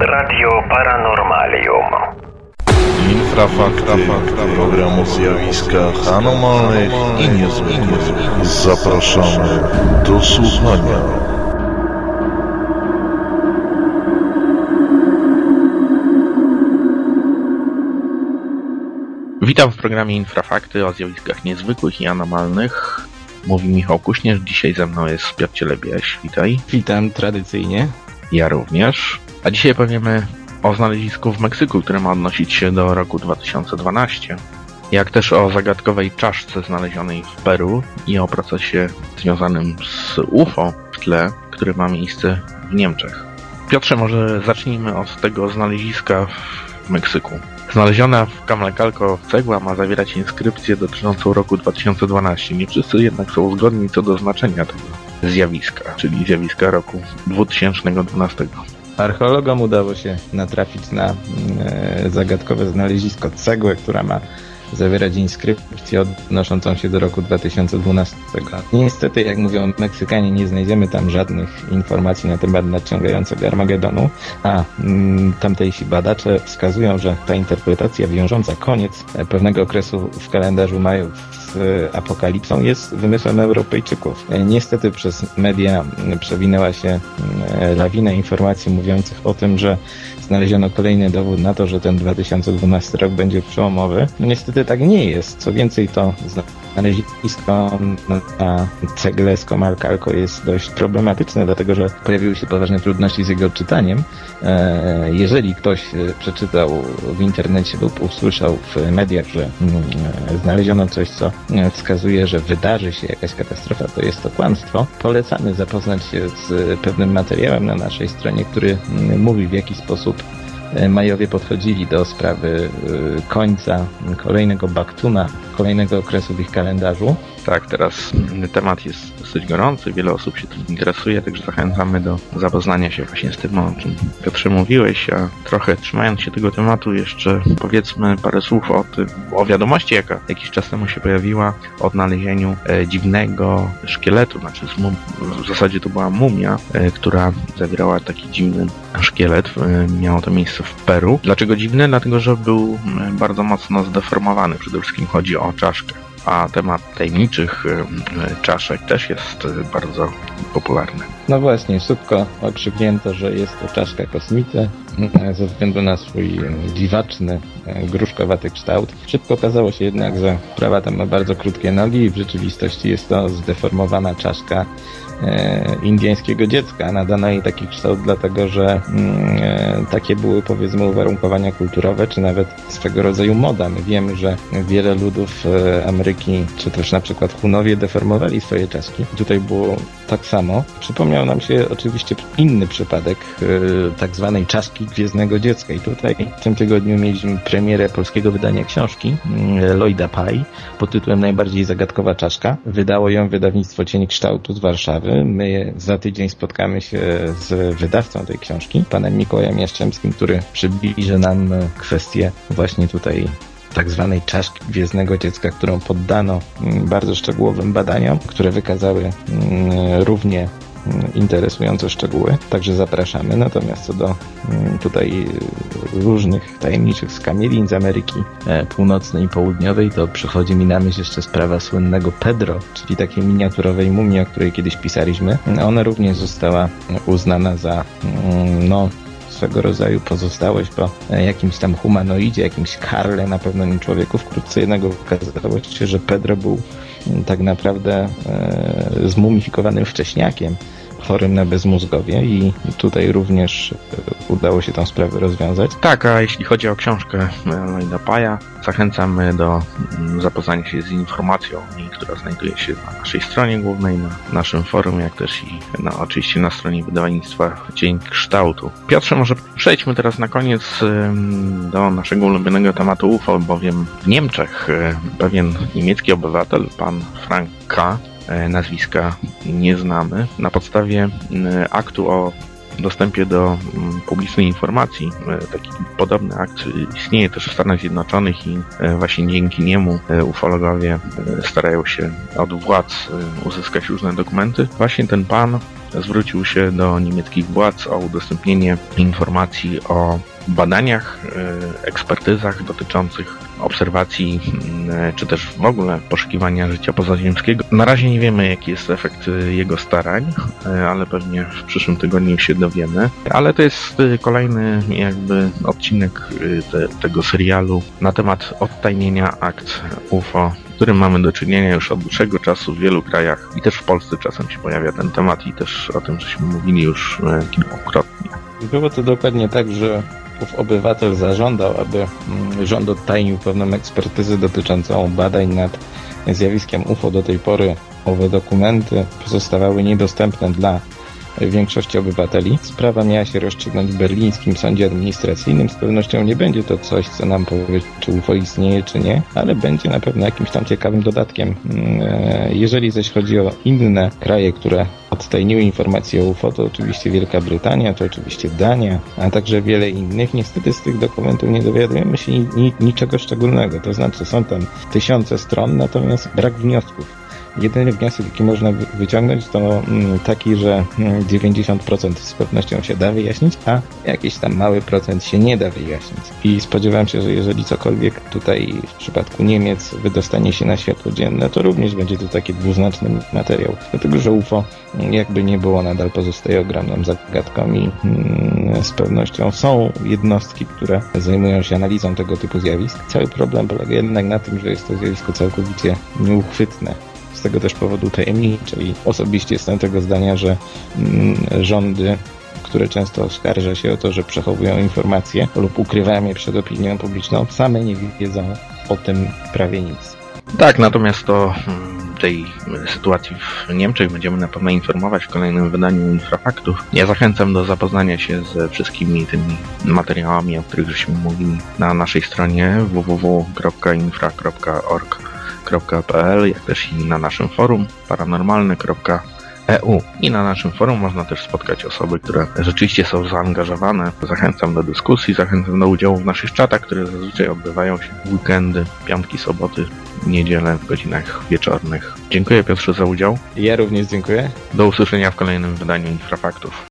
Radio Paranormalium. Infrafakty, program o zjawiskach anomalnych i niezwykłych. Zapraszamy do słuchania. Witam w programie Infrafakty o zjawiskach niezwykłych i anomalnych. Mówi Michał Kuśnierz, dzisiaj ze mną jest Piotr Cielebieś. Witaj. Witam tradycyjnie. Ja również. A dzisiaj powiemy o znalezisku w Meksyku, które ma odnosić się do roku 2012. Jak też o zagadkowej czaszce znalezionej w Peru i o procesie związanym z UFO w tle, który ma miejsce w Niemczech. Piotrze, może zacznijmy od tego znaleziska w Meksyku. Znaleziona w Camlecalco cegła ma zawierać inskrypcję dotyczącą roku 2012. Nie wszyscy jednak są zgodni co do znaczenia tego zjawiska, czyli zjawiska roku 2012. Archeologom udało się natrafić na e, zagadkowe znalezisko cegły, która ma zawierać inskrypcję odnoszącą się do roku 2012. Niestety, jak mówią Meksykanie, nie znajdziemy tam żadnych informacji na temat nadciągającego Armagedonu, a mm, tamtejsi badacze wskazują, że ta interpretacja wiążąca koniec pewnego okresu w kalendarzu Majów z apokalipsą jest wymysłem Europejczyków. Niestety przez media przewinęła się lawina informacji mówiących o tym, że znaleziono kolejny dowód na to, że ten 2012 rok będzie przełomowy. No niestety tak nie jest. Co więcej, to znalezisko na cegle z Comarcalco jest dość problematyczne, dlatego że pojawiły się poważne trudności z jego odczytaniem. Jeżeli ktoś przeczytał w internecie lub usłyszał w mediach, że znaleziono coś, co wskazuje, że wydarzy się jakaś katastrofa, to jest to kłamstwo. Polecamy zapoznać się z pewnym materiałem na naszej stronie, który mówi w jaki sposób Majowie podchodzili do sprawy końca kolejnego baktuna, kolejnego okresu w ich kalendarzu. Tak, teraz temat jest dosyć gorący, wiele osób się tym interesuje, także zachęcamy do zapoznania się właśnie z tym, o czym Piotrze mówiłeś, a trochę trzymając się tego tematu jeszcze powiedzmy parę słów o tym, o wiadomości, jaka jakiś czas temu się pojawiła, o odnalezieniu e, dziwnego szkieletu, znaczy w zasadzie to była mumia, e, która zawierała taki dziwny szkielet, e, miało to miejsce w Peru. Dlaczego dziwny? Dlatego, że był bardzo mocno zdeformowany, przede wszystkim chodzi o czaszkę a temat tajemniczych czaszek też jest bardzo popularny. No właśnie, szybko okrzyknięto, że jest to czaszka kosmity ze względu na swój dziwaczny, gruszkowaty kształt. Szybko okazało się jednak, że prawa tam ma bardzo krótkie nogi i w rzeczywistości jest to zdeformowana czaszka e, indyjskiego dziecka. Nadano jej taki kształt dlatego, że mm, e, takie były powiedzmy uwarunkowania kulturowe, czy nawet swego rodzaju moda. My wiemy, że wiele ludów e, Ameryki, czy też na przykład Hunowie deformowali swoje czaszki. Tutaj było tak samo. Przypomniał nam się oczywiście inny przypadek e, tak zwanej czaszki gwiezdnego dziecka i tutaj w tym tygodniu mieliśmy premierę polskiego wydania książki mm, Lloyda Pye pod tytułem Najbardziej zagadkowa czaszka. Wydało ją wydawnictwo Cień Kształtu z Warszawy. My za tydzień spotkamy się z wydawcą tej książki, panem Mikołajem Jaszczemskim, który przybliży nam kwestię właśnie tutaj tak zwanej czaszki gwiezdnego dziecka, którą poddano bardzo szczegółowym badaniom, które wykazały równie interesujące szczegóły, także zapraszamy. Natomiast co do tutaj różnych tajemniczych skamielin z Ameryki Północnej i Południowej, to przychodzi mi na myśl jeszcze sprawa słynnego Pedro, czyli takiej miniaturowej mumii, o której kiedyś pisaliśmy. Ona również została uznana za no, swego rodzaju pozostałość po jakimś tam humanoidzie, jakimś Karle, na pewno nie człowieku. Wkrótce jednego okazało się, że Pedro był tak naprawdę e, zmumifikowanym wcześniakiem chorym na bezmózgowie i tutaj również udało się tę sprawę rozwiązać. Tak, a jeśli chodzi o książkę Lloyda Paja, zachęcamy do zapoznania się z informacją która znajduje się na naszej stronie głównej, na naszym forum, jak też i na, oczywiście na stronie wydawnictwa Dzień Kształtu. Piotrze, może przejdźmy teraz na koniec do naszego ulubionego tematu UFO, bowiem w Niemczech pewien niemiecki obywatel, pan Frank K., nazwiska nie znamy. Na podstawie aktu o dostępie do publicznej informacji. E, Taki podobny akt istnieje też w Stanach Zjednoczonych i e, właśnie dzięki niemu e, ufologowie e, starają się od władz e, uzyskać różne dokumenty. Właśnie ten pan zwrócił się do niemieckich władz o udostępnienie informacji o badaniach, e, ekspertyzach dotyczących obserwacji, mm, czy też w ogóle poszukiwania życia pozaziemskiego. Na razie nie wiemy, jaki jest efekt e, jego starań, e, ale pewnie w przyszłym tygodniu się dowiemy. Ale to jest e, kolejny jakby odcinek e, te, tego serialu na temat odtajnienia akt UFO z którym mamy do czynienia już od dłuższego czasu w wielu krajach i też w Polsce czasem się pojawia ten temat i też o tym żeśmy mówili już e, kilkukrotnie. Było to dokładnie tak, że ów obywatel zażądał, aby mm, rząd odtajnił pewną ekspertyzę dotyczącą badań nad zjawiskiem UFO. Do tej pory owe dokumenty pozostawały niedostępne dla większości obywateli. Sprawa miała się rozstrzygnąć w berlińskim sądzie administracyjnym. Z pewnością nie będzie to coś, co nam powie, czy UFO istnieje, czy nie, ale będzie na pewno jakimś tam ciekawym dodatkiem. Mm, e, Jeżeli zaś chodzi o inne kraje, które odtajniły informacje o UFO, to oczywiście Wielka Brytania, to oczywiście Dania, a także wiele innych. Niestety z tych dokumentów nie dowiadujemy się ni- ni- niczego szczególnego. To znaczy są tam tysiące stron, natomiast brak wniosków. Jedyny wniosek, jaki można wy- wyciągnąć, to mm, taki, że mm, 90% z pewnością się da wyjaśnić, a jakiś tam mały procent się nie da wyjaśnić. I spodziewam się, że jeżeli cokolwiek tutaj w przypadku Niemiec wydostanie się na światło dzienne, to również będzie to taki dwuznaczny materiał. Dlatego, że UFO mm, jakby nie było, nadal pozostaje ogromną zagadką i mm, z pewnością są jednostki, które zajmują się analizą tego typu zjawisk. Cały problem polega jednak na tym, że jest to zjawisko całkowicie nieuchwytne z tego też powodu tajemnicze i osobiście jestem tego zdania, że mm, rządy, które często oskarża się o to, że przechowują informacje lub ukrywają je przed opinią publiczną, same nie wiedzą o tym prawie nic. Tak, natomiast o mm, tej sytuacji w Niemczech będziemy na pewno informować w kolejnym wydaniu Infrafaktów. Ja zachęcam do zapoznania się ze wszystkimi tymi materiałami, o których żeśmy mówili na naszej stronie www.infra.org.pl, jak też i na naszym forum paranormalne.eu. I na naszym forum można też spotkać osoby, które rzeczywiście są zaangażowane. Zachęcam do dyskusji, zachęcam do udziału w naszych czatach, które zazwyczaj odbywają się w weekendy, piątki, soboty, niedzielę w godzinach wieczornych. Dziękuję Piotrze za udział. Ja również dziękuję. Do usłyszenia w kolejnym wydaniu Infrafaktów.